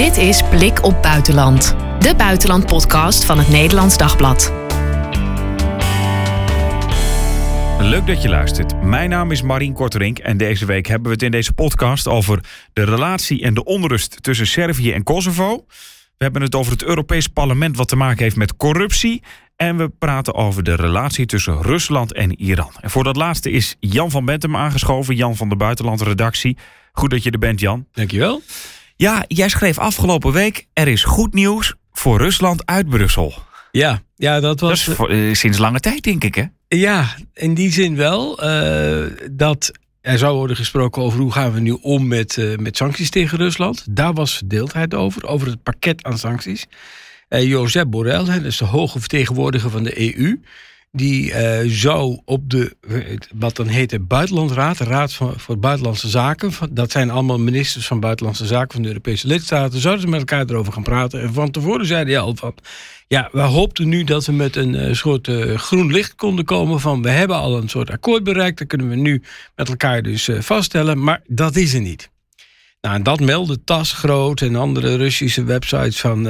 Dit is Blik op Buitenland, de buitenlandpodcast van het Nederlands Dagblad. Leuk dat je luistert. Mijn naam is Marien Korterink en deze week hebben we het in deze podcast over de relatie en de onrust tussen Servië en Kosovo. We hebben het over het Europees Parlement wat te maken heeft met corruptie. En we praten over de relatie tussen Rusland en Iran. En voor dat laatste is Jan van Bentem aangeschoven, Jan van de Buitenlandredactie. Goed dat je er bent, Jan. Dankjewel. Ja, jij schreef afgelopen week: er is goed nieuws voor Rusland uit Brussel. Ja, ja dat was. Dat voor, uh, sinds lange tijd, denk ik, hè? Ja, in die zin wel. Uh, dat er zou worden gesproken over hoe gaan we nu om met, uh, met sancties tegen Rusland. Daar was verdeeldheid over, over het pakket aan sancties. Josep Borrell, dat is de hoge vertegenwoordiger van de EU. Die uh, zou op de, wat dan heet de Buitenlandsraad, de Raad voor, voor Buitenlandse Zaken. Dat zijn allemaal ministers van Buitenlandse Zaken van de Europese lidstaten. Zouden ze met elkaar erover gaan praten. En van tevoren zeiden hij al van. Ja, we hoopten nu dat we met een uh, soort uh, groen licht konden komen. Van we hebben al een soort akkoord bereikt. Dat kunnen we nu met elkaar dus vaststellen. Maar dat is er niet. Nou, en dat meldde TAS Groot en andere Russische websites van.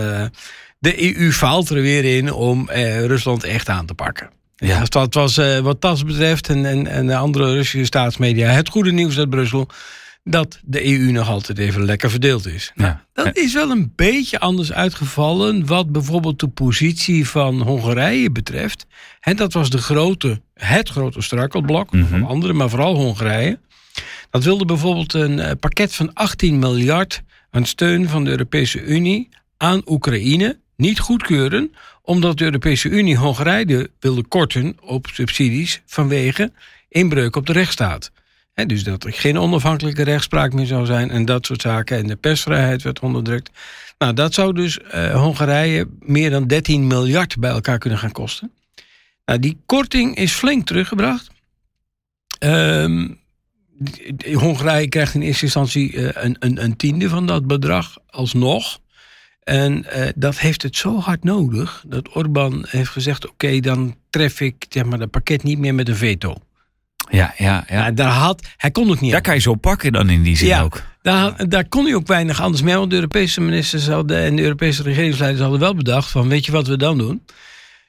de EU faalt er weer in om Rusland echt aan te pakken. Ja. Dus dat was wat TAS betreft en, en, en de andere Russische staatsmedia het goede nieuws uit Brussel dat de EU nog altijd even lekker verdeeld is. Nou, ja. Dat is wel een beetje anders uitgevallen wat bijvoorbeeld de positie van Hongarije betreft. En dat was de grote, het grote struikelblok, mm -hmm. andere, maar vooral Hongarije. Dat wilde bijvoorbeeld een pakket van 18 miljard aan steun van de Europese Unie aan Oekraïne niet goedkeuren, omdat de Europese Unie Hongarije wilde korten op subsidies vanwege inbreuk op de rechtsstaat. He, dus dat er geen onafhankelijke rechtspraak meer zou zijn en dat soort zaken. En de persvrijheid werd onderdrukt. Nou, dat zou dus uh, Hongarije meer dan 13 miljard bij elkaar kunnen gaan kosten. Nou, die korting is flink teruggebracht. Um, Hongarije krijgt in eerste instantie uh, een, een, een, tiende van dat bedrag alsnog. En uh, dat heeft het zo hard nodig dat Orbán heeft gezegd: oké, okay, dan tref ik zeg maar, dat pakket niet meer met een veto. Ja, ja, ja. daar had, hij kon ook niet. Daar kan je zo pakken dan in die zin ja, ook. Daar, daar kon hij ook weinig anders mee. Want de Europese ministers hadden, en de Europese regeringsleiders hadden wel bedacht: van weet je wat we dan doen?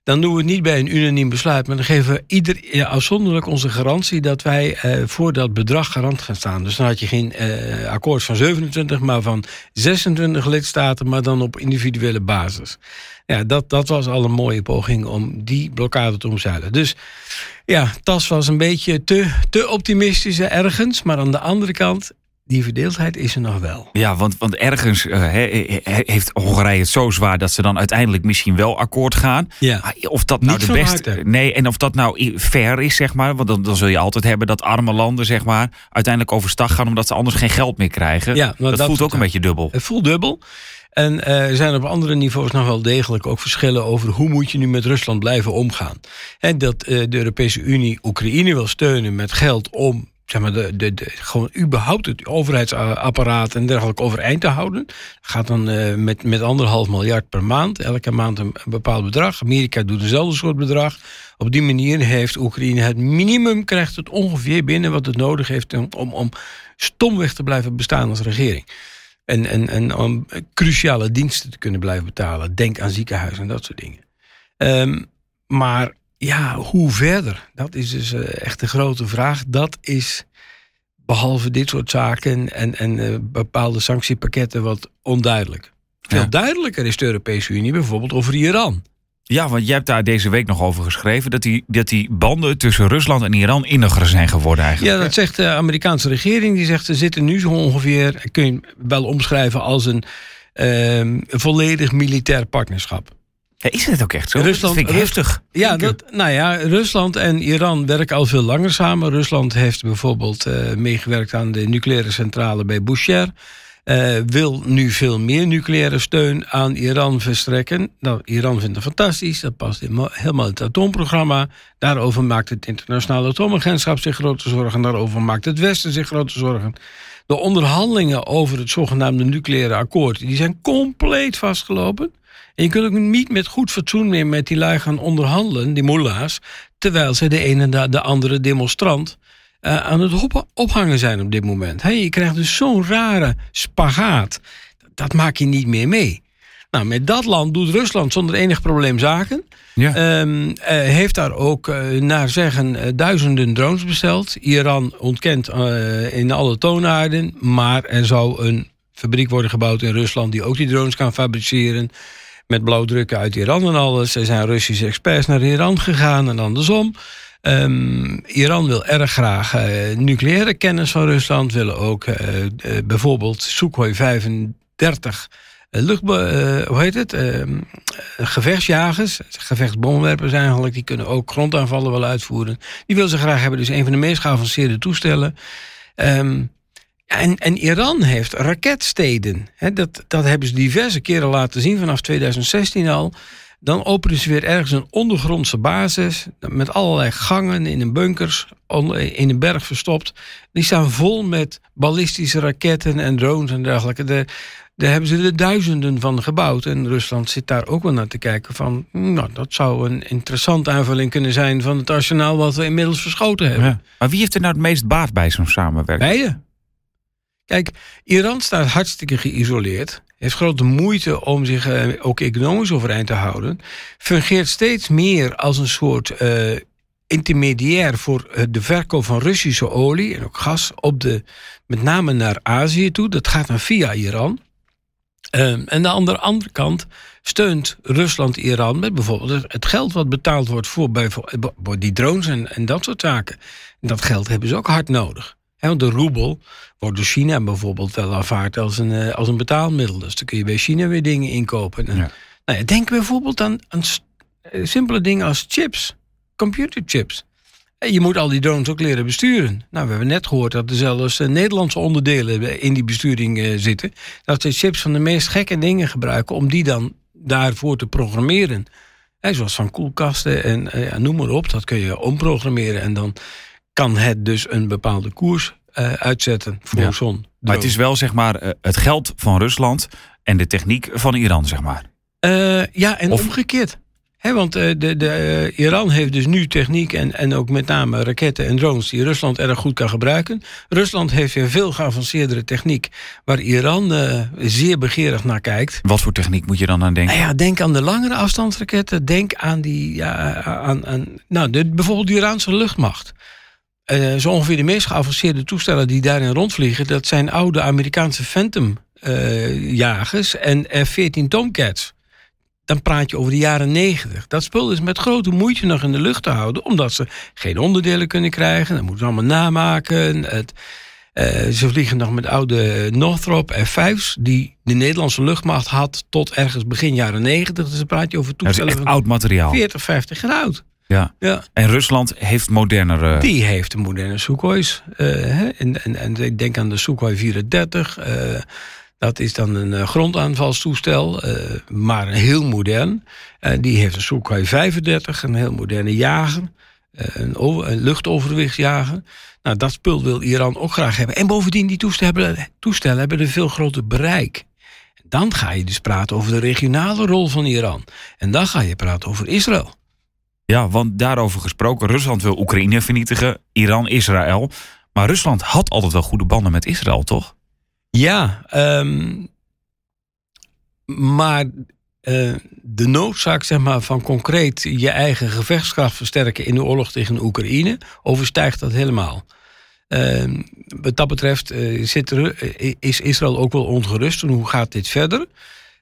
Dan doen we het niet bij een unaniem besluit, maar dan geven we ieder afzonderlijk onze garantie dat wij eh, voor dat bedrag garant gaan staan. Dus dan had je geen eh, akkoord van 27, maar van 26 lidstaten, maar dan op individuele basis. Ja, dat, dat was al een mooie poging om die blokkade te omzeilen. Dus ja, TAS was een beetje te, te optimistisch ergens. Maar aan de andere kant, die verdeeldheid is er nog wel. Ja, want, want ergens uh, he, he, heeft Hongarije het zo zwaar dat ze dan uiteindelijk misschien wel akkoord gaan. Ja. Of dat nou Niet de beste. Nee, en of dat nou fair is, zeg maar. Want dan, dan zul je altijd hebben dat arme landen, zeg maar, uiteindelijk overstag gaan omdat ze anders geen geld meer krijgen. Ja, dat, dat voelt ook een beetje dubbel. Het voelt dubbel. En uh, er zijn op andere niveaus nog wel degelijk ook verschillen over hoe moet je nu met Rusland blijven omgaan. En dat uh, de Europese Unie Oekraïne wil steunen met geld om zeg maar, de, de, de, gewoon überhaupt het overheidsapparaat en dergelijke overeind te houden. Gaat dan uh, met, met anderhalf miljard per maand, elke maand een, bepaald bedrag. Amerika doet eenzelfde soort bedrag. Op die manier heeft Oekraïne het minimum, krijgt het ongeveer binnen wat het nodig heeft om, om, om stomweg te blijven bestaan als regering. En, en, en om cruciale diensten te kunnen blijven betalen. Denk aan ziekenhuizen en dat soort dingen. Um, maar ja, hoe verder? Dat is dus uh, echt de grote vraag. Dat is behalve dit soort zaken en, en uh, bepaalde sanctiepakketten wat onduidelijk. Veel ja. duidelijker is de Europese Unie bijvoorbeeld over Iran. Ja, want jij hebt daar deze week nog over geschreven... dat die, dat die banden tussen Rusland en Iran inniger zijn geworden eigenlijk. Ja, dat zegt de Amerikaanse regering. Die zegt, er zitten nu zo ongeveer... kun je wel omschrijven als een uh, volledig militair partnerschap. Ja, is het ook echt zo? Rusland, dat vind ik heftig. Ja, dat, nou ja, Rusland en Iran werken al veel langer samen. Rusland heeft bijvoorbeeld uh, meegewerkt aan de nucleaire centrale bij Bushehr. Uh, wil nu veel meer nucleaire steun aan Iran verstrekken. Nou, Iran vindt het fantastisch, dat past helemaal in het atoomprogramma. Daarover maakt het internationale atoomagentschap zich grote zorgen. Daarover maakt het Westen zich grote zorgen. De onderhandelingen over het zogenaamde nucleaire akkoord... die zijn compleet vastgelopen. En je kunt ook niet met goed fatsoen meer met die lui gaan onderhandelen, die mullahs... terwijl ze de ene en de andere demonstrant uh, aan het ophangen zijn op dit moment. Hey, je krijgt dus zo'n rare spagaat. dat maak je niet meer mee. Nou, met dat land doet Rusland zonder enig probleem zaken. Ja. Ehm, eh, heeft daar ook eh, naar zeggen eh, duizenden drones besteld. Iran ontkent eh, in alle toonaarden. Maar er zou een fabriek worden gebouwd in Rusland die ook die drones kan fabriceren. Met blauwdrukken uit Iran en alles. Er zijn Russische experts naar Iran gegaan en andersom. Ehm, Iran wil erg graag eh, nucleaire kennis van Rusland. Willen ook eh, eh, bijvoorbeeld Sukhoi 35 eh, lucht, hoe heet het? Ehm, eh, gevechtsjagers, gevechtsbommenwerpers eigenlijk, die kunnen ook grondaanvallen wel uitvoeren. Die wil ze graag hebben, dus een van de meest geavanceerde toestellen. Ehm, en, en Iran heeft raketsteden. Dat, dat hebben ze diverse keren laten zien, vanaf 2016 al. Dan openen ze weer ergens een ondergrondse basis. Met allerlei gangen in een bunkers. In een berg verstopt. Die staan vol met ballistische raketten en drones en dergelijke. Daar, daar hebben ze er duizenden van gebouwd. En Rusland zit daar ook wel naar te kijken van... Nou, dat zou een interessante aanvulling kunnen zijn... van het arsenaal wat we inmiddels verschoten hebben. Ja. Maar wie heeft er nou het meest baat bij zo'n samenwerking? Beide. Kijk, Iran staat hartstikke geïsoleerd. Heeft grote moeite om zich eh, ook economisch overeind te houden. Fungeert steeds meer als een soort eh, intermediair voor eh, de verkoop van Russische olie en ook gas. Op de, met name naar Azië toe. Dat gaat dan via Iran. Ehm, en aan de andere kant steunt Rusland Iran met bijvoorbeeld het geld wat betaald wordt voor die drones en, en dat soort zaken. En dat geld hebben ze ook hard nodig. Want de roebel wordt door China bijvoorbeeld wel aanvaard als een, eh, als een betaalmiddel. Dus dan kun je bij China weer dingen inkopen. En, Ja. nou ja, denk bijvoorbeeld aan, aan eh, simpele dingen als chips, computerchips. En Je moet al die drones ook leren besturen. Nou, we hebben net gehoord dat er zelfs eh, Nederlandse onderdelen in die besturing eh, zitten. Dat ze chips van de meest gekke dingen gebruiken om die dan daarvoor te programmeren. Hè, zoals van koelkasten en eh, ja, noem maar op. Dat kun je omprogrammeren en dan kan het dus een bepaalde koers eh, uitzetten voor Ja. zo'n Maar het is wel zeg maar eh, het geld van Rusland en de techniek van Iran, zeg maar. Eh, ja, en Of- omgekeerd. Hè, want de, de, Iran heeft dus nu techniek en, en ook met name raketten en drones die Rusland erg goed kan gebruiken. Rusland heeft weer veel geavanceerdere techniek waar Iran zeer begeerig naar kijkt. Wat voor techniek moet je dan aan denken? Nou ja, denk aan de langere afstandsraketten. Denk aan die, ja, aan, aan nou, de, bijvoorbeeld de Iraanse luchtmacht. Eh, zo ongeveer de meest geavanceerde toestellen die daarin rondvliegen, dat zijn oude Amerikaanse Phantom eh, jagers en F-14 Tomcats. Dan praat je over de jaren 90. Dat spul is met grote moeite nog in de lucht te houden, omdat ze geen onderdelen kunnen krijgen. Dat moeten ze allemaal namaken. Het, eh, ze vliegen nog met oude Northrop F-5's, die de Nederlandse luchtmacht had tot ergens begin jaren 90. Dus dan praat je over Dat is toestellen echt van oud materiaal. 40, 50 jaar oud. Ja. Ja. En Rusland heeft modernere. Die heeft de moderne Sukhois. eh, en, en, en ik denk aan de Sukhoi 34. eh, dat is dan een eh, grondaanvalstoestel, eh, maar heel modern. Die heeft een Sukhoi 35, een heel moderne jager. een, over, een luchtoverwichtsjager. Nou, dat spul wil Iran ook graag hebben. En bovendien, die toestellen, hebben- toestellen hebben een veel groter bereik. Dan ga je dus praten over de regionale rol van Iran. En dan ga je praten over Israël. Ja, want daarover gesproken, Rusland wil Oekraïne vernietigen, Iran Israël. Maar Rusland had altijd wel goede banden met Israël, toch? Ja, ehm, maar eh, de noodzaak zeg maar, van concreet je eigen gevechtskracht versterken in de oorlog tegen Oekraïne overstijgt dat helemaal. Ehm, wat dat betreft eh, zit er, eh, is Israël ook wel ongerust. En hoe gaat dit verder?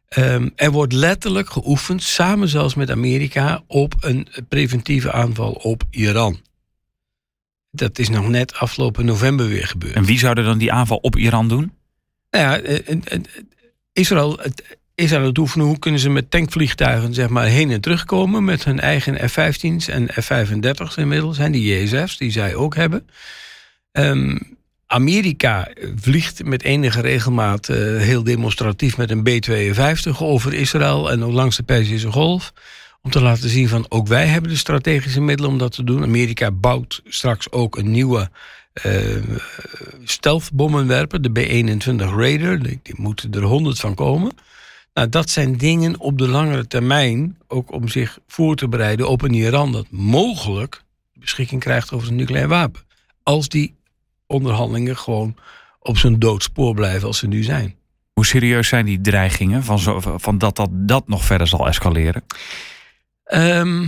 Ehm, er wordt letterlijk geoefend, samen zelfs met Amerika, op een preventieve aanval op Iran. Dat is nog net afgelopen november weer gebeurd. En wie zou er dan die aanval op Iran doen? Nou ja, eh, eh, eh, Israël is aan het oefenen hoe kunnen ze met tankvliegtuigen zeg maar, heen en terug komen met hun eigen F-15's en F-35's inmiddels. Zijn die JSF's die zij ook hebben. Ehm, Amerika vliegt met enige regelmaat eh, heel demonstratief met een B-52 over Israël en langs de Perzische Golf. Om te laten zien van ook wij hebben de strategische middelen om dat te doen. Amerika bouwt straks ook een nieuwe stealthbommenwerper, de B-21 Raider. Die, die moeten er honderd van komen. Nou, dat zijn dingen op de langere termijn, ook om zich voor te bereiden op een Iran dat mogelijk beschikking krijgt over een nucleair wapen. Als die onderhandelingen gewoon op zijn doodspoor blijven als ze nu zijn. Hoe serieus zijn die dreigingen van, zo, van dat, dat dat nog verder zal escaleren? Ehm,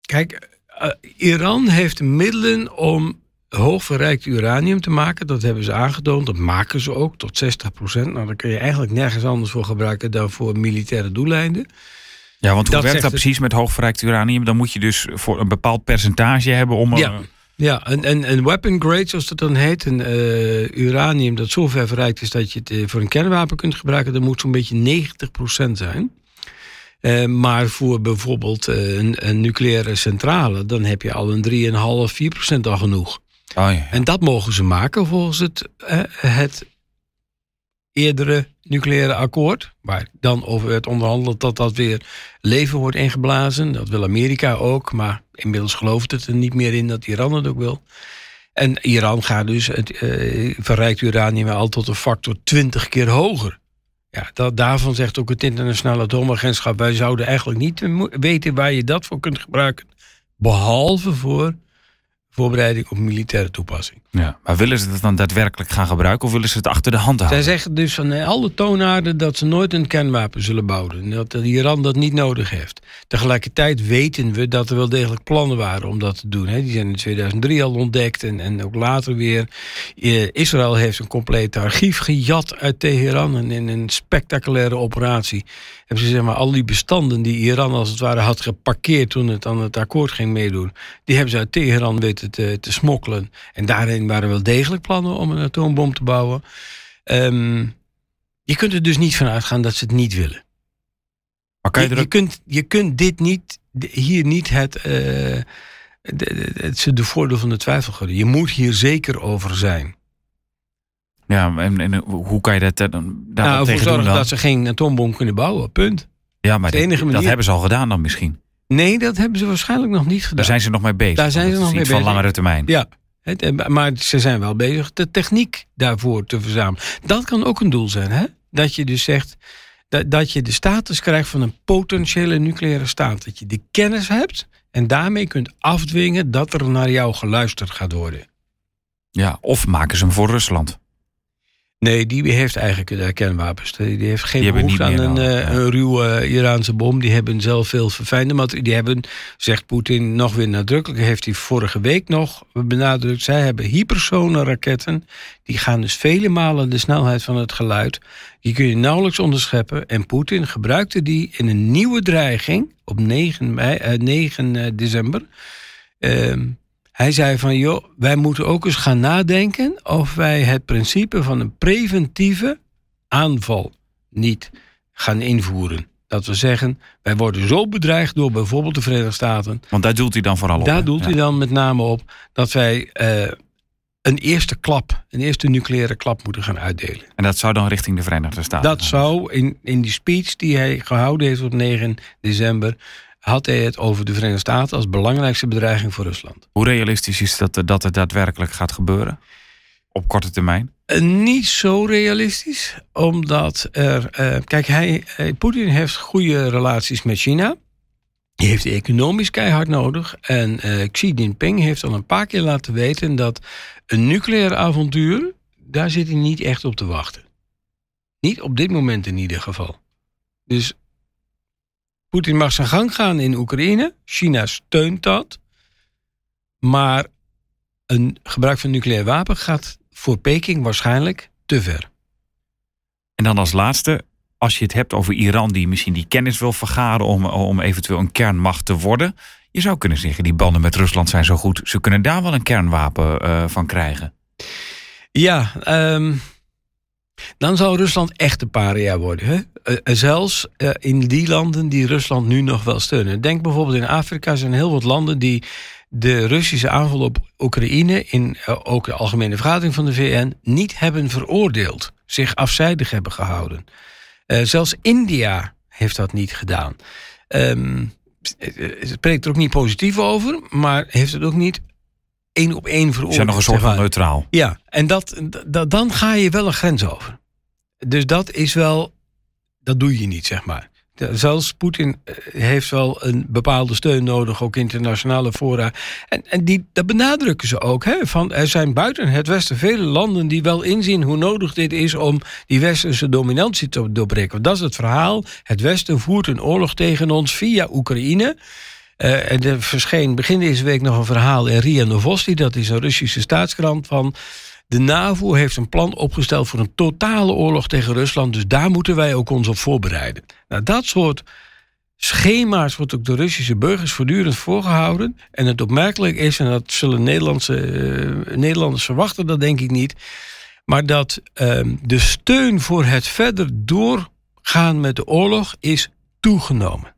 kijk, eh, Iran heeft middelen om hoogverrijkt uranium te maken. Dat hebben ze aangetoond. Dat maken ze ook tot 60 procent. Nou, dan kun je eigenlijk nergens anders voor gebruiken dan voor militaire doeleinden. Ja, want hoe Dat werkt dat precies met hoogverrijkt uranium? Dan moet je dus voor een bepaald percentage hebben om... Ja. eh, Ja, een, een, een weapon grade, zoals dat dan heet. Een eh, uranium dat zo ver verrijkt is dat je het eh, voor een kernwapen kunt gebruiken. Dat moet zo'n beetje 90% zijn. Eh, maar voor bijvoorbeeld een, een nucleaire centrale, dan heb je al een 3,5, 4% al genoeg. Oh ja. En dat mogen ze maken volgens het, het eerdere nucleaire akkoord. Waar dan over werd onderhandeld dat dat weer leven wordt ingeblazen. Dat wil Amerika ook, maar inmiddels gelooft het er niet meer in dat Iran het ook wil. En Iran gaat dus het eh, verrijkt uranium al tot een factor 20 keer hoger. Ja, dat, daarvan zegt ook het internationale atoomagentschap... wij zouden eigenlijk niet weten waar je dat voor kunt gebruiken. Behalve voor voorbereiding op militaire toepassing. ja. Maar willen ze het dan daadwerkelijk gaan gebruiken of willen ze het achter de hand houden? Zij zeggen dus van alle toonaarden dat ze nooit een kernwapen zullen bouwen. En Dat Iran dat niet nodig heeft. Tegelijkertijd weten we dat er wel degelijk plannen waren om dat te doen. hè. Die zijn in 2003 al ontdekt en, en ook later weer. Eh, Israël heeft een compleet archief gejat uit Teheran. En in een spectaculaire operatie hebben ze zeg maar, al die bestanden die Iran als het ware had geparkeerd toen het aan het akkoord ging meedoen. Die hebben ze uit Teheran weten te, te smokkelen. En daarin waren wel degelijk plannen om een atoombom te bouwen. Ehm, je kunt er dus niet van uitgaan dat ze het niet willen. maar kan je Je, je ook- kunt, je kunt dit niet, hier niet het, eh, de, de, het ze de voordeel van de twijfel gunnen. Je moet hier zeker over zijn. Ja, en, en hoe kan je dat dan daar nou, tegen doen zorgen dat ze geen atoombom kunnen bouwen. Punt. ja, maar dat hebben ze al gedaan dan misschien. Nee, dat hebben ze waarschijnlijk nog niet gedaan. Daar zijn ze nog mee bezig. Daar zijn ze nog mee iets van bezig. langere termijn. Ja, het, eh, maar ze zijn wel bezig de techniek daarvoor te verzamelen. Dat kan ook een doel zijn, hè? Dat je dus zegt dat, dat je de status krijgt van een potentiële nucleaire staat. Dat je de kennis hebt en daarmee kunt afdwingen dat er naar jou geluisterd gaat worden. Ja, of maken ze hem voor Rusland. Nee, die heeft eigenlijk eh, kernwapens. Die heeft geen Die behoefte aan een, eh, nodig, ja. een ruwe Iraanse bom. Die hebben zelf veel verfijnde materialen. Die hebben, zegt Poetin nog weer nadrukkelijk, heeft hij vorige week nog benadrukt. Zij hebben hypersone raketten. Die gaan dus vele malen de snelheid van het geluid. Die kun je nauwelijks onderscheppen. En Poetin gebruikte die in een nieuwe dreiging op 9, mei, eh, 9 eh, december. Ehm, hij zei van, joh, wij moeten ook eens gaan nadenken of wij het principe van een preventieve aanval niet gaan invoeren. Dat we zeggen, wij worden zo bedreigd door bijvoorbeeld de Verenigde Staten. Want daar doelt hij dan vooral op. Daar doelt Ja. hij dan met name op dat wij eh, een eerste klap, een eerste nucleaire klap moeten gaan uitdelen. En dat zou dan richting de Verenigde Staten Dat zou in, in die speech die hij gehouden heeft op 9 december, had hij het over de Verenigde Staten als belangrijkste bedreiging voor Rusland. Hoe realistisch is dat, dat het daadwerkelijk gaat gebeuren? Op korte termijn? Eh, Niet zo realistisch, omdat er. eh, kijk, hij, eh, Poetin heeft goede relaties met China. Die heeft hij economisch keihard nodig. En eh, Xi Jinping heeft al een paar keer laten weten dat een nucleair avontuur. daar zit hij niet echt op te wachten. Niet op dit moment in ieder geval. Dus Poetin mag zijn gang gaan in Oekraïne. China steunt dat. Maar een gebruik van nucleair wapen gaat voor Peking waarschijnlijk te ver. En dan als laatste, als je het hebt over Iran die misschien die kennis wil vergaren om, om eventueel een kernmacht te worden. Je zou kunnen zeggen, die banden met Rusland zijn zo goed. Ze kunnen daar wel een kernwapen eh, van krijgen. Ja, ehm, dan zou Rusland echt een paria worden. Hè? Eh, eh, zelfs eh, in die landen die Rusland nu nog wel steunen. Denk bijvoorbeeld in Afrika zijn heel wat landen die de Russische aanval op Oekraïne in ook de algemene vergadering van de VN niet hebben veroordeeld, zich afzijdig hebben gehouden. Eh, zelfs India heeft dat niet gedaan. Ehm, het spreekt er ook niet positief over, maar heeft het ook niet één op één Ze veroordeeld. zijn nog een soort van neutraal. Ja, en dat, dat, dan ga je wel een grens over. Dus dat is wel, dat doe je niet, zeg maar. Zelfs Poetin eh, heeft wel een bepaalde steun nodig, ook internationale fora. En, en die, dat benadrukken ze ook. Hè, van, er zijn buiten het Westen vele landen die wel inzien hoe nodig dit is om die westerse dominantie te doorbreken. Dat is het verhaal. Het Westen voert een oorlog tegen ons via Oekraïne. Uh, en er verscheen begin deze week nog een verhaal in RIA Novosti, dat is een Russische staatskrant, van de NAVO heeft een plan opgesteld voor een totale oorlog tegen Rusland. Dus daar moeten wij ook ons op voorbereiden. Nou, dat soort schema's wordt ook de Russische burgers voortdurend voorgehouden. En het opmerkelijk is, en dat zullen Nederlandse, uh, Nederlanders verwachten, dat denk ik niet. Maar dat uh, de steun voor het verder doorgaan met de oorlog is toegenomen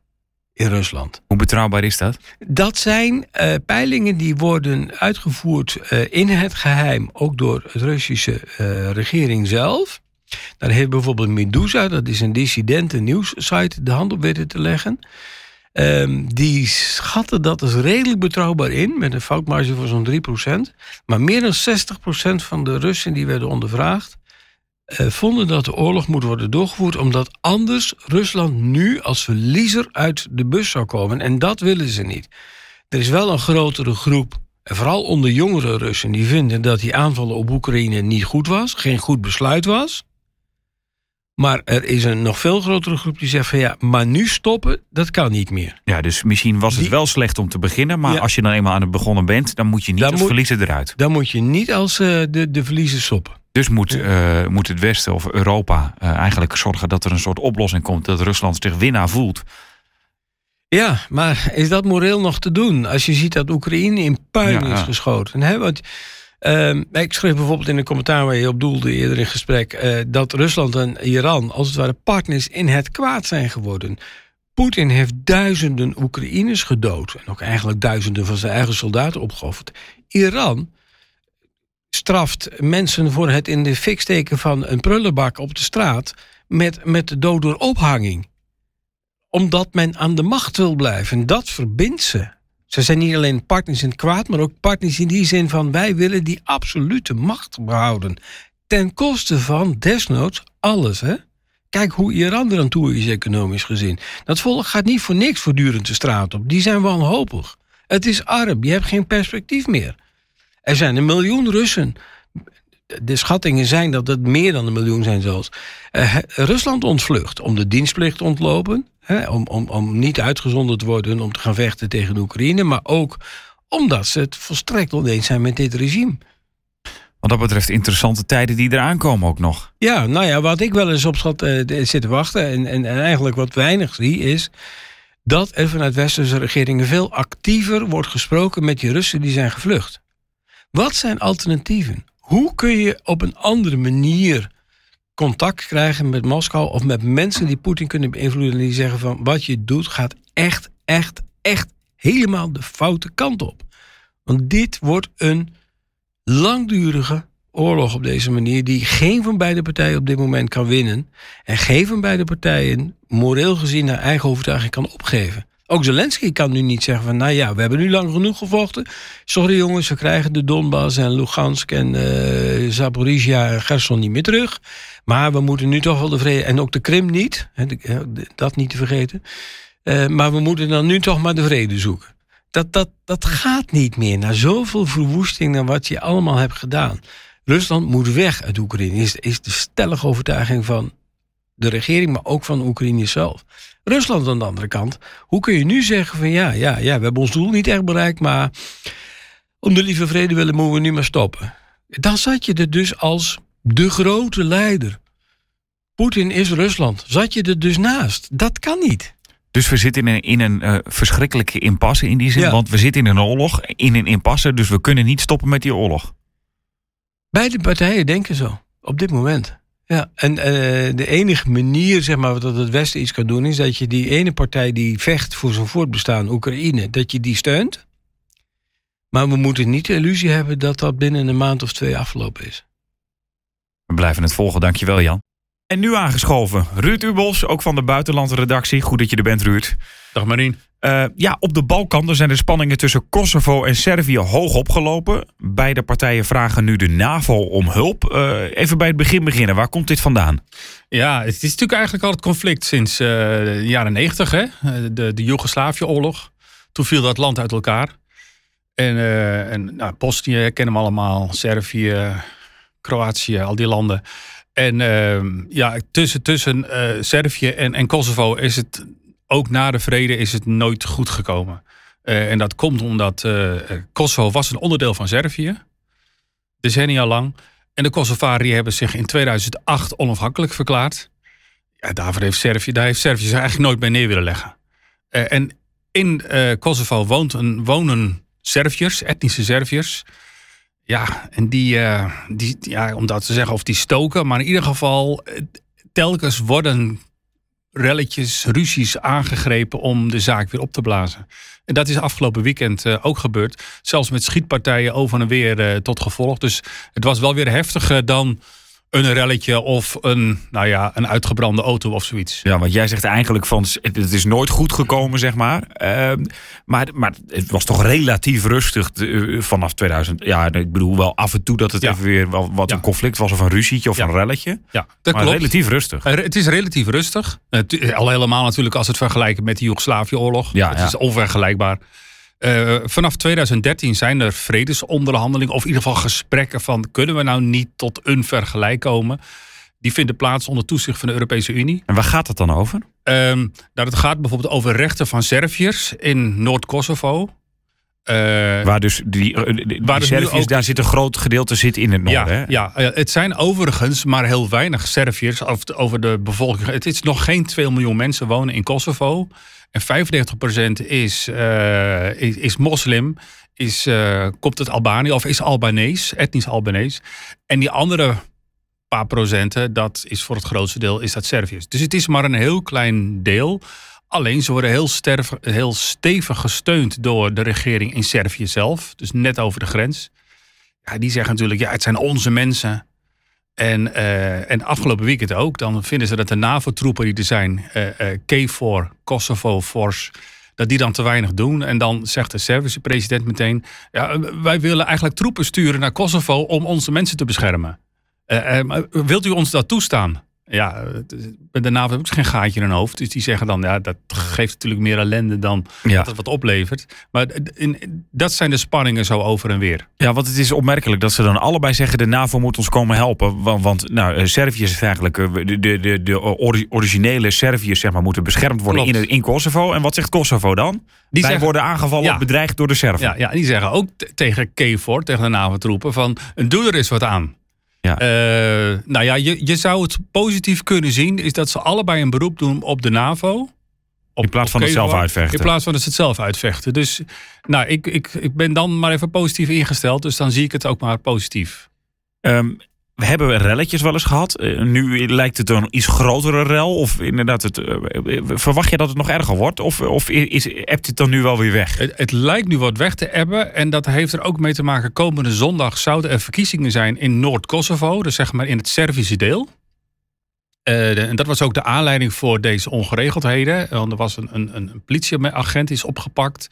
in Rusland. Hoe betrouwbaar is dat? Dat zijn uh, peilingen die worden uitgevoerd uh, in het geheim, ook door de Russische uh, regering zelf. Daar heeft bijvoorbeeld Medusa, dat is een dissidente nieuwssite, de hand op weten te leggen. Um, die schatten dat dus redelijk betrouwbaar in, met een foutmarge van zo'n 3%. Maar meer dan 60% van de Russen die werden ondervraagd, vonden dat de oorlog moet worden doorgevoerd, omdat anders Rusland nu als verliezer uit de bus zou komen. En dat willen ze niet. Er is wel een grotere groep, en vooral onder jongere Russen, die vinden dat die aanvallen op Oekraïne niet goed was, geen goed besluit was. Maar er is een nog veel grotere groep die zegt van ja, maar nu stoppen, dat kan niet meer. Ja, dus misschien was het die, wel slecht om te beginnen, maar ja, als je dan eenmaal aan het begonnen bent, dan moet je niet als moet, verliezer eruit. Dan moet je niet als uh, de, de verliezer stoppen. Dus moet, uh, moet het Westen of Europa uh, eigenlijk zorgen dat er een soort oplossing komt, dat Rusland zich winnaar voelt. Ja, maar is dat moreel nog te doen? Als je ziet dat Oekraïne in puin ja, is geschoten. Hè? Want, uh, ik schreef bijvoorbeeld in een commentaar waar je op doelde eerder in gesprek... Uh, dat Rusland en Iran als het ware partners in het kwaad zijn geworden. Poetin heeft duizenden Oekraïners gedood. En ook eigenlijk duizenden van zijn eigen soldaten opgeofferd. Iran straft mensen voor het in de fik steken van een prullenbak op de straat met, met de dood door ophanging. Omdat men aan de macht wil blijven. En dat verbindt ze. Ze zijn niet alleen partners in het kwaad, maar ook partners in die zin van wij willen die absolute macht behouden. Ten koste van desnoods alles. Hè? Kijk hoe Iran er aan toe is, economisch gezien. Dat volk gaat niet voor niks voortdurend de straat op. Die zijn wanhopig. Het is arm, je hebt geen perspectief meer. Er zijn een miljoen Russen. De schattingen zijn dat het meer dan een miljoen zijn zelfs. Uh, Rusland ontvlucht om de dienstplicht te ontlopen. Hè, om, om, om niet uitgezonden te worden om te gaan vechten tegen Oekraïne. Maar ook omdat ze het volstrekt oneens zijn met dit regime. Wat dat betreft interessante tijden die eraan komen ook nog. Ja, nou ja, wat ik wel eens op schat uh, zit te wachten... En, en, en eigenlijk wat weinig zie is... dat er vanuit westerse regeringen veel actiever wordt gesproken... met die Russen die zijn gevlucht. Wat zijn alternatieven? Hoe kun je op een andere manier contact krijgen met Moskou of met mensen die Poetin kunnen beïnvloeden en die zeggen van wat je doet gaat echt, echt, echt helemaal de foute kant op. Want dit wordt een langdurige oorlog op deze manier die geen van beide partijen op dit moment kan winnen en geen van beide partijen moreel gezien naar eigen overtuiging kan opgeven. Ook Zelensky kan nu niet zeggen van, nou ja, we hebben nu lang genoeg gevochten. Sorry jongens, we krijgen de Donbass en Lugansk en uh, en Gerson niet meer terug. Maar we moeten nu toch wel de vrede, en ook de Krim niet, dat niet te vergeten. Uh, maar we moeten dan nu toch maar de vrede zoeken. Dat, dat, dat gaat niet meer na zoveel verwoesting dan wat je allemaal hebt gedaan. Rusland moet weg uit Oekraïne, is, is de stellige overtuiging van de regering, maar ook van Oekraïne zelf. Rusland aan de andere kant. Hoe kun je nu zeggen van ja, ja, ja, we hebben ons doel niet echt bereikt, maar om de lieve vrede willen moeten we nu maar stoppen. Dan zat je er dus als de grote leider. Poetin is Rusland. Zat je er dus naast. Dat kan niet. Dus we zitten in een, in een uh, verschrikkelijke impasse in die zin. Ja. Want we zitten in een oorlog, in een impasse. Dus we kunnen niet stoppen met die oorlog. Beide partijen denken zo. Op dit moment. Ja, en uh, de enige manier zeg maar, dat het Westen iets kan doen... is dat je die ene partij die vecht voor zijn voortbestaan, Oekraïne... dat je die steunt. Maar we moeten niet de illusie hebben dat dat binnen een maand of twee afgelopen is. We blijven het volgen, dankjewel Jan. En nu aangeschoven, Ruud Ubos, ook van de buitenlandredactie. Goed dat je er bent, Ruud. Dag Marien. Uh, ja, op de Balkan zijn de spanningen tussen Kosovo en Servië hoog opgelopen. Beide partijen vragen nu de NAVO om hulp. Uh, even bij het begin beginnen. Waar komt dit vandaan? Ja, het is natuurlijk eigenlijk al het conflict sinds uh, de jaren negentig. De, de Joegoslavië-oorlog. Toen viel dat land uit elkaar. En, en nou, Bosnië kennen we allemaal. Servië, Kroatië, al die landen. En ehm, ja, tussen, tussen Servië en, en Kosovo is het ook na de vrede is het nooit goed gekomen. Uh, en dat komt omdat uh, Kosovo was een onderdeel van Servië. Decennia lang. En de Kosovariërs hebben zich in 2008 onafhankelijk verklaard. Ja, daarvoor heeft Servië, daar heeft Servië zich eigenlijk nooit bij neer willen leggen. Uh, en in Kosovo woont een, wonen Serviërs, etnische Serviërs. Ja, en die, die, ja, om dat te zeggen, of die stoken, maar in ieder geval, telkens worden relletjes, ruzies aangegrepen om de zaak weer op te blazen. En dat is afgelopen weekend uh, ook gebeurd. Zelfs met schietpartijen over en weer uh, tot gevolg. Dus het was wel weer heftiger dan een relletje of een, nou ja, een uitgebrande auto of zoiets. Ja, want jij zegt eigenlijk van het is nooit goed gekomen, zeg maar. Uh, maar, maar het was toch relatief rustig uh, vanaf 2000. Ja, ik bedoel wel af en toe dat het ja. even weer wel, wat ja. een conflict was of een ruzietje of ja. een relletje. Ja, dat maar klopt. relatief rustig. Uh, het is relatief rustig. al helemaal natuurlijk als het vergelijken met de Joegoslavië-oorlog. Ja, het is onvergelijkbaar. Uh, vanaf 2013 zijn er vredesonderhandelingen, of in ieder geval gesprekken van kunnen we nou niet tot een vergelijk komen. Die vinden plaats onder toezicht van de Europese Unie. En waar gaat het dan over? Um, nou, het gaat bijvoorbeeld over rechten van Serviërs in Noord-Kosovo. Uh, waar dus die, die, die waar dus Serviërs, ook, daar zit een groot gedeelte zit in het noorden. Ja, ja, het zijn overigens maar heel weinig Serviërs over, over de bevolking. Het is nog geen 2 miljoen mensen wonen in Kosovo. En 95% is, uh, is, is, moslim, is, komt uit Albanië of is Albanees, etnisch Albanees. En die andere paar procenten, dat is voor het grootste deel is dat Serviërs. Dus het is maar een heel klein deel. Alleen ze worden heel, sterf, heel stevig gesteund door de regering in Servië zelf. Dus net over de grens. Ja, die zeggen natuurlijk, ja, het zijn onze mensen. En, uh, en afgelopen weekend ook, dan vinden ze dat de NAVO-troepen die er zijn, uh, uh, KFOR, Kosovo Force, dat die dan te weinig doen. En dan zegt de Servische president meteen, ja, wij willen eigenlijk troepen sturen naar Kosovo om onze mensen te beschermen. wilt u ons dat toestaan? Ja, de NAVO heeft ook geen gaatje in hun hoofd. Dus die zeggen dan, ja, dat geeft natuurlijk meer ellende dan ja. dat het wat oplevert. Maar in, dat zijn de spanningen zo over en weer. Ja, want het is opmerkelijk dat ze dan allebei zeggen, de NAVO moet ons komen helpen. Want, want nou, Servië is eigenlijk, de, de, de, de originele Serviërs zeg maar, moeten beschermd worden in, in Kosovo. En wat zegt Kosovo dan? Die Wij zeggen, worden aangevallen ja, bedreigd door de Serven. Ja, ja, en die zeggen ook tegen KFOR, tegen de NAVO-troepen, van doe er eens wat aan. Ja. Uh, nou ja, je, je zou het positief kunnen zien, is dat ze allebei een beroep doen op de NAVO. Op, in plaats van het zelf uitvechten. In plaats van het zelf uitvechten. Dus nou, ik, ik, ik ben dan maar even positief ingesteld. Dus dan zie ik het ook maar positief. Um, we hebben relletjes wel eens gehad. Uh, nu lijkt het een iets grotere rel. Of inderdaad, het, uh, verwacht je dat het nog erger wordt? Of, of is, het dan nu wel weer weg? Het, lijkt nu wat weg te ebben. En dat heeft er ook mee te maken. Komende zondag zouden er verkiezingen zijn in Noord-Kosovo. Dus zeg maar in het Servische deel. De, en dat was ook de aanleiding voor deze ongeregeldheden. Want er was een, een, een politieagent die is opgepakt.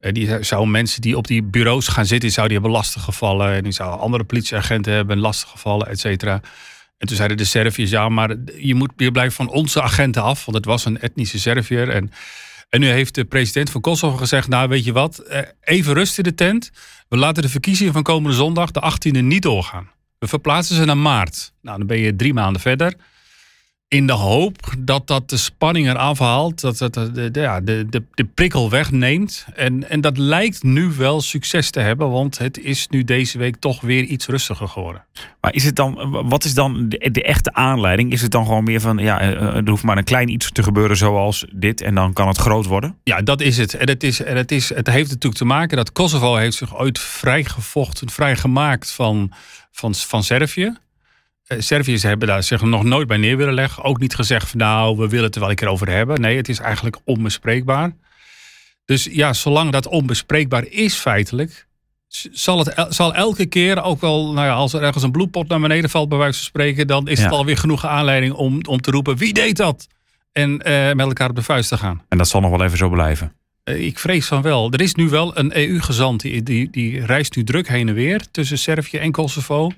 Uh, die zou mensen die op die bureaus gaan zitten, zou die hebben lastiggevallen. En die zou andere politieagenten hebben lastiggevallen, et cetera. En toen zeiden de Serviërs, ja, maar je, moet, je blijft van onze agenten af. Want het was een etnische Serviër. En, en nu heeft de president van Kosovo gezegd, nou weet je wat, uh, even rust in de tent. We laten de verkiezingen van komende zondag, de 18e, niet doorgaan. We verplaatsen ze naar maart. Nou, dan ben je drie maanden verder in de hoop dat dat de spanning eraf haalt, dat het de, de, de, de, de prikkel wegneemt. En, en dat lijkt nu wel succes te hebben, want het is nu deze week toch weer iets rustiger geworden. Maar is het dan, wat is dan de, de echte aanleiding? Is het dan gewoon meer van, ja, er hoeft maar een klein iets te gebeuren zoals dit en dan kan het groot worden? Ja, dat is het. En het, is, en het, is, het heeft natuurlijk te maken dat Kosovo heeft zich ooit vrijgevochten, vrijgemaakt van, van, van Servië. Serviërs hebben daar zich nog nooit bij neer willen leggen. Ook niet gezegd van nou, we willen het er wel een keer over hebben. Nee, het is eigenlijk onbespreekbaar. Dus ja, zolang dat onbespreekbaar is feitelijk, zal, het, zal elke keer ook wel, nou ja, als er ergens een bloedpot naar beneden valt, bij wijze van spreken, dan is ja. het alweer genoeg aanleiding om, om te roepen wie deed dat? En uh, met elkaar op de vuist te gaan. En dat zal nog wel even zo blijven. Eh, Ik vrees van wel. Er is nu wel een EU-gezant die, die, die reist nu druk heen en weer tussen Servië en Kosovo.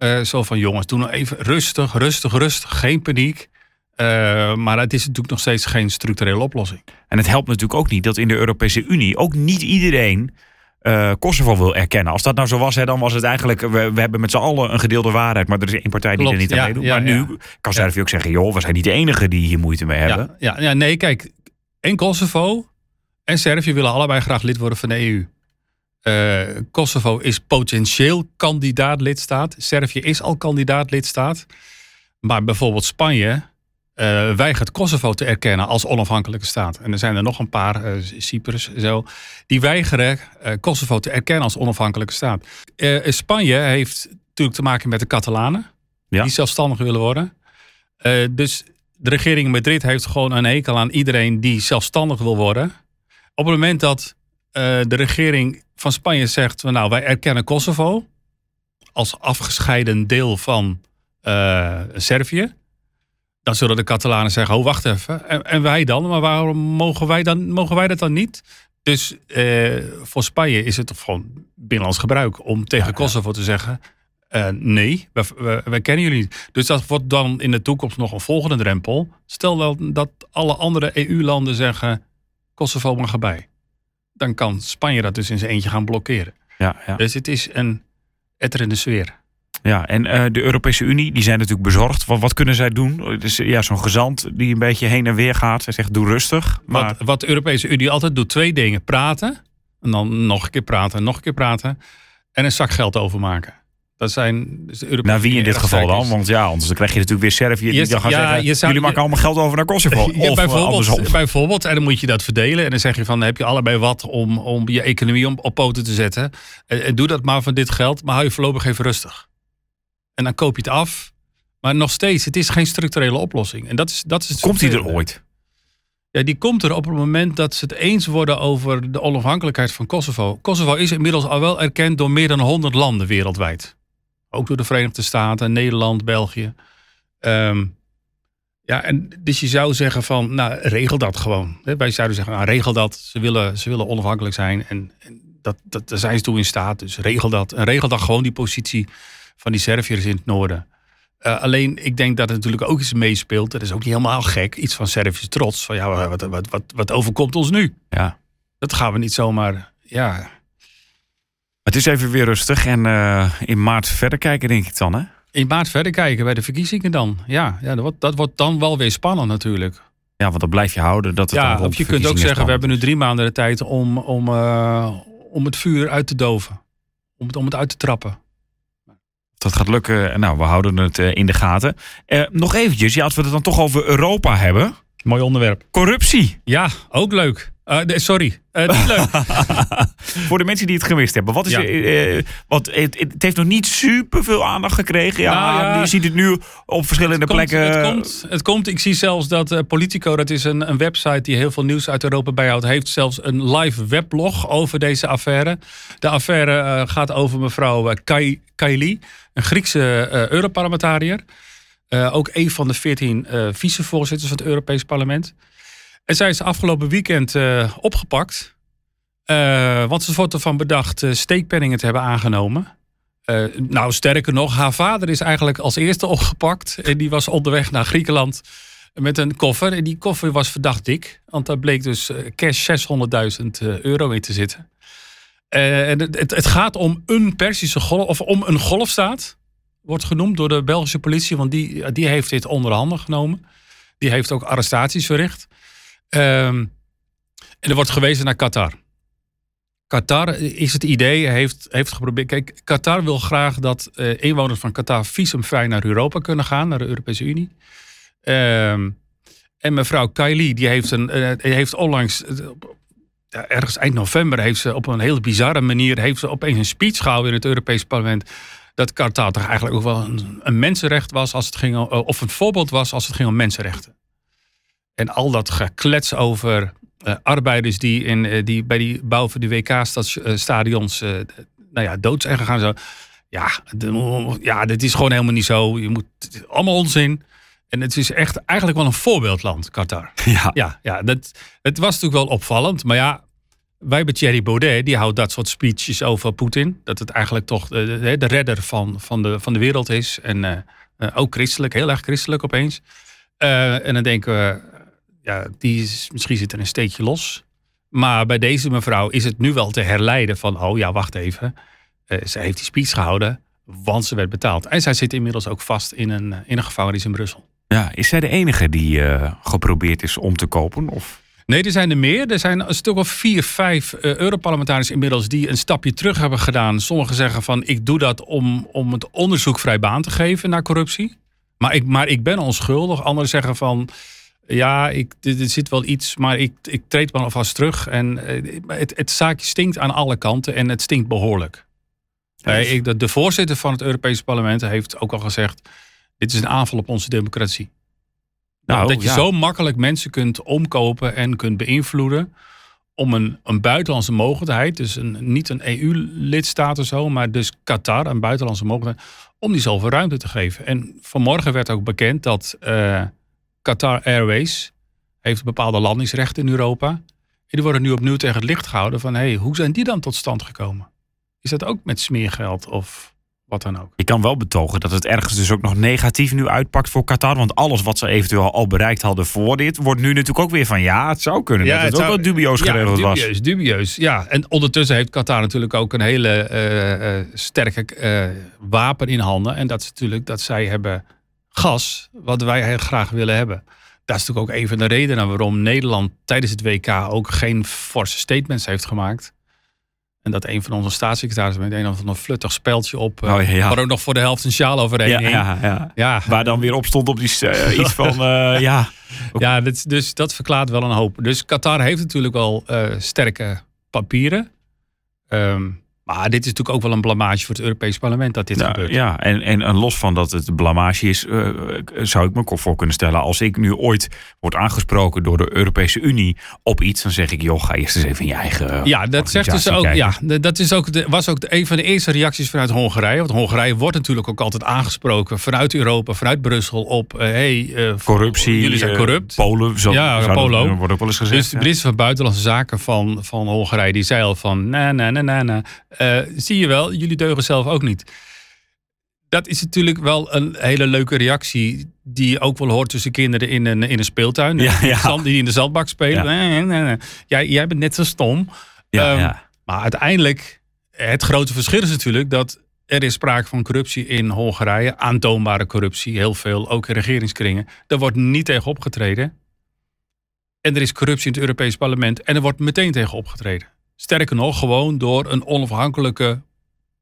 Eh, zo van jongens, doe nou even rustig, rustig, rustig, geen paniek. Eh, maar het is natuurlijk nog steeds geen structurele oplossing. En het helpt natuurlijk ook niet dat in de Europese Unie ook niet iedereen eh, Kosovo wil erkennen. Als dat nou zo was, hè, dan was het eigenlijk... We, we hebben met z'n allen een gedeelde waarheid, maar er is één partij die Klopt, er niet aan ja, meedoet. ja, maar nu ja. kan Servië ook zeggen... joh, we zijn niet de enigen die hier moeite mee hebben. Ja, ja, ja, nee, kijk. En Kosovo en Servië willen allebei graag lid worden van de EU. Eh, Kosovo is potentieel kandidaat lidstaat. Servië is al kandidaat lidstaat. Maar bijvoorbeeld Spanje eh, weigert Kosovo te erkennen als onafhankelijke staat. En er zijn er nog een paar, eh, Cyprus zo, die weigeren Kosovo te erkennen als onafhankelijke staat. Spanje heeft natuurlijk te maken met de Catalanen, Ja. die zelfstandig willen worden. Dus de regering in Madrid heeft gewoon een hekel aan iedereen die zelfstandig wil worden. Op het moment dat de regering van Spanje zegt: Nou, wij erkennen Kosovo als afgescheiden deel van eh, Servië. Dan zullen de Catalanen zeggen: Oh, wacht even. En, en wij dan? Maar waarom mogen wij, dan, mogen wij dat dan niet? Dus eh, voor Spanje is het gewoon binnenlands gebruik om tegen Kosovo te zeggen: eh, Nee, wij, wij, wij kennen jullie niet. Dus dat wordt dan in de toekomst nog een volgende drempel. Stel wel dat alle andere EU-landen zeggen: Kosovo mag erbij. Dan kan Spanje dat dus in zijn eentje gaan blokkeren. Ja, ja. Dus het is een etterende sfeer. Ja, en eh, de Europese Unie, die zijn natuurlijk bezorgd. Wat, wat kunnen zij doen? Dus, ja, zo'n gezant die een beetje heen en weer gaat. Zij zegt, doe rustig. Maar Wat, wat de Europese Unie altijd doet, twee dingen. Praten, en dan nog een keer praten, en nog een keer praten. En een zak geld overmaken. Dat zijn dus de naar wie in dit geval dan? Want ja, anders dan krijg je natuurlijk weer Servië die Je- dan gaan ja, zeggen... zou- jullie maken allemaal geld over naar Kosovo. Ja, of eh, bijvoorbeeld, andersom. bijvoorbeeld, en dan moet je dat verdelen. En dan zeg je van, dan heb je allebei wat om, om je economie op, op poten te zetten. En, en doe dat maar van dit geld, maar hou je voorlopig even rustig. En dan koop je het af. Maar nog steeds, het is geen structurele oplossing. En dat is, dat is Komt die er ooit? Ja, die komt er op het moment dat ze het eens worden over de onafhankelijkheid van Kosovo. Kosovo is inmiddels al wel erkend door meer dan 100 landen wereldwijd. Ook door de Verenigde Staten, Nederland, België. Ehm, ja, en dus je zou zeggen van, nou, regel dat gewoon. Wij zouden zeggen, nou, regel dat. Ze willen, ze willen onafhankelijk zijn en, en dat, dat, daar zijn ze toe in staat. Dus regel dat. En regel dan gewoon die positie van die Serviërs in het noorden. Eh, alleen, ik denk dat het natuurlijk ook iets meespeelt. Dat is ook niet helemaal gek. Iets van Servische trots. Van ja, wat, wat, wat, wat overkomt ons nu? Ja. Dat gaan we niet zomaar. Ja, Het is even weer rustig. En eh, in maart verder kijken, denk ik dan, hè? in maart verder kijken bij de verkiezingen dan. Ja, ja dat, wordt, dat wordt dan wel weer spannend natuurlijk. Ja, want dat blijf je houden. Dat het dan Ja, of je kunt ook zeggen, we hebben nu drie maanden de tijd om, om, eh, om het vuur uit te doven. Om het, om het uit te trappen. Dat gaat lukken. Nou, we houden het eh, in de gaten. Nog eventjes, ja, als we het dan toch over Europa hebben. Mooi onderwerp. Corruptie. Ja, ook leuk. Eh, sorry, Eh, niet leuk. Voor de mensen die het gemist hebben. Wat is, Ja. eh, wat, het, het heeft nog niet superveel aandacht gekregen. Ja, Nou ja. Je ziet het nu op verschillende Het plekken. Het komt, het komt. Ik zie zelfs dat Politico, dat is een, een website die heel veel nieuws uit Europa bijhoudt, heeft zelfs een live weblog over deze affaire. De affaire gaat over mevrouw Kai, Kaili, een Griekse Europarlementariër. Eh, ook een van de veertien eh vicevoorzitters van het Europees Parlement. En zij is afgelopen weekend eh, opgepakt. Want ze wordt ervan bedacht steekpenningen te hebben aangenomen. Nou, sterker nog, haar vader is eigenlijk als eerste opgepakt. En die was onderweg naar Griekenland met een koffer. En die koffer was verdacht dik. Want daar bleek dus cash 600.000 eh, euro in te zitten. En het, het gaat om een Persische golf, of om een golfstaat. Wordt genoemd door de Belgische politie, want die, die heeft dit onder handen genomen. Die heeft ook arrestaties verricht. Ehm, en er wordt gewezen naar Qatar. Qatar is het idee, heeft, heeft geprobeerd. Kijk, Qatar wil graag dat eh, inwoners van Qatar visumvrij naar Europa kunnen gaan, naar de Europese Unie. Ehm, en mevrouw Kaili, die heeft, een, eh, die heeft onlangs, eh, ergens eind november, heeft ze op een hele bizarre manier, heeft ze opeens een speech gehouden in het Europese parlement. Dat Qatar toch eigenlijk ook wel een, een mensenrecht was, als het ging, om- eh, of een voorbeeld was als het ging om mensenrechten. En al dat geklets over eh, arbeiders die, in, eh, die bij die bouw van die WK-stadions nou ja, dood zijn gegaan. Zo. Ja, de- ja, dit is gewoon helemaal niet zo. Je moet allemaal onzin. En het is echt eigenlijk wel een voorbeeldland, Qatar. Ja. Ja, ja dat, het was natuurlijk wel opvallend. Maar ja, wij hebben Thierry Baudet, die houdt dat soort speeches over Poetin. Dat het eigenlijk toch de, de redder van, van, de, van de wereld is. En uh, uh, ook christelijk, heel erg christelijk opeens. Uh, en dan denken we, ja, die is, misschien zit er een steekje los. Maar bij deze mevrouw is het nu wel te herleiden van, oh ja, wacht even. ze heeft die speech gehouden, want ze werd betaald. En zij zit inmiddels ook vast in een, in een gevangenis in Brussel. Ja, is zij de enige die geprobeerd is om te kopen? Of? Nee, er zijn er meer. Er zijn een stuk of vier, vijf uh, Europarlementariërs inmiddels die een stapje terug hebben gedaan. Sommigen zeggen van ik doe dat om, om het onderzoek vrij baan te geven naar corruptie. Maar ik, maar ik ben onschuldig. Anderen zeggen van ja, ik, er zit wel iets, maar ik, ik treed maar alvast terug. En uh, het, het zaakje stinkt aan alle kanten en het stinkt behoorlijk. Uh, ik, de, de voorzitter van het Europese parlement heeft ook al gezegd: dit is een aanval op onze democratie. Nou, dat je ja. zo makkelijk mensen kunt omkopen en kunt beïnvloeden om een, een buitenlandse mogelijkheid, dus een, niet een EU-lidstaat of zo, maar dus Qatar, een buitenlandse mogelijkheid, om die zoveel ruimte te geven. En vanmorgen werd ook bekend dat uh, Qatar Airways heeft bepaalde landingsrechten in Europa. En die worden nu opnieuw tegen het licht gehouden van, hey, hoe zijn die dan tot stand gekomen? Is dat ook met smeergeld of wat dan ook. Je kan wel betogen dat het ergens dus ook nog negatief nu uitpakt voor Qatar. Want alles wat ze eventueel al bereikt hadden voor dit, wordt nu natuurlijk ook weer van ja, het zou kunnen. Ja, dat het, het ook wel dubieus geregeld ja, dubieus, was. Dubieus, ja. En ondertussen heeft Qatar natuurlijk ook een hele uh, uh, sterke uh, wapen in handen. En dat is natuurlijk dat zij hebben gas, wat wij heel graag willen hebben. Dat is natuurlijk ook een van de redenen waarom Nederland tijdens het WK ook geen forse statements heeft gemaakt. En dat een van onze staatssecretarissen met een of ander fluttig speldje op. Uh, oh, ja, ook nog voor de helft een sjaal overheen ja, ja, ja, ja. Waar dan weer op stond op die, uh, iets van, uh, ja. Ja, dus dat verklaart wel een hoop. Dus Qatar heeft natuurlijk wel sterke papieren. Um, maar dit is natuurlijk ook wel een blamage voor het Europees Parlement dat dit gebeurt. Ja, en, en, en los van dat het een blamage is, uh, zou ik me voor kunnen stellen. Als ik nu ooit word aangesproken door de Europese Unie op iets, dan zeg ik, joh, ga eerst eens even in je eigen. Ja, dat zegt dus ook. Ja, dat is ook de, was ook de, een van de eerste reacties vanuit Hongarije. Want Hongarije wordt natuurlijk ook altijd aangesproken vanuit Europa, vanuit Brussel op. Uh, hey, uh, corruptie. Jullie zijn corrupt. Polen, zo, ja, Polo. Dat, wordt ook wel eens gezegd. Dus de minister van Buitenlandse Zaken van, van Hongarije, die zei al van, nee, nee, nee, nee, nee. Uh, zie je wel, jullie deugen zelf ook niet. Dat is natuurlijk wel een hele leuke reactie die je ook wel hoort tussen kinderen in een, in een speeltuin. Ja, ja. Die in de zandbak spelen. Ja. Nee, nee, nee. Jij, jij bent net zo stom. Ja, um, ja. Maar uiteindelijk, het grote verschil is natuurlijk dat er is sprake van corruptie in Hongarije. Aantoonbare corruptie, heel veel, ook in regeringskringen. Daar wordt niet tegen opgetreden. En er is corruptie in het Europees parlement en er wordt meteen tegen opgetreden. Sterker nog, gewoon door een onafhankelijke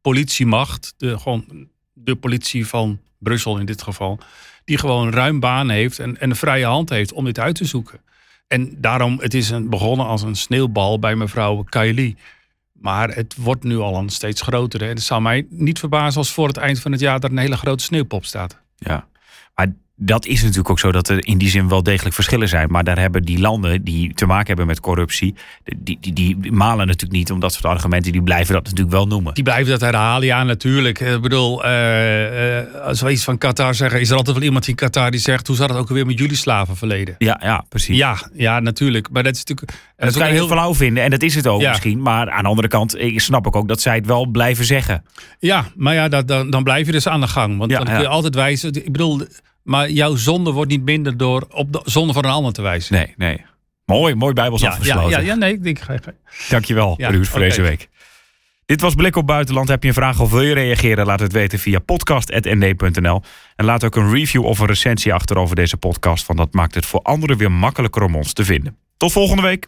politiemacht, de, gewoon de politie van Brussel in dit geval, die gewoon ruim baan heeft en, en een vrije hand heeft om dit uit te zoeken. En daarom, het is een, begonnen als een sneeuwbal bij mevrouw Kylie. Maar het wordt nu al een steeds grotere. En het zou mij niet verbazen als voor het eind van het jaar er een hele grote sneeuwpop staat. Ja, maar dat is natuurlijk ook zo dat er in die zin wel degelijk verschillen zijn. Maar daar hebben die landen die te maken hebben met corruptie, die, die, die malen natuurlijk niet om dat soort argumenten. Die blijven dat natuurlijk wel noemen. Die blijven dat herhalen, ja natuurlijk. Ik bedoel, uh, uh, als we iets van Qatar zeggen, is er altijd wel iemand in Qatar die zegt, hoe zat het ook alweer met jullie slavenverleden? Ja, ja, precies. Ja, ja natuurlijk. Maar dat is natuurlijk... Dat, dat kan je heel flauw vinden en dat is het ook ja. misschien. Maar aan de andere kant ik snap ik ook dat zij het wel blijven zeggen. Ja, maar ja, dat, dan, dan blijf je dus aan de gang. Want ja, dan kun je ja. altijd wijzen. Ik bedoel, maar jouw zonde wordt niet minder door op de zonde van een ander te wijzen. Nee, nee. Mooi, mooi bijbels ja, afgesloten. Ja, ja, ja nee, ik denk... Dankjewel, Ja, Ruud, voor deze week. Dit was Blik op Buitenland. Heb je een vraag of wil je reageren? Laat het weten via podcast.nd.nl. En laat ook een review of een recensie achter over deze podcast. Want dat maakt het voor anderen weer makkelijker om ons te vinden. Tot volgende week.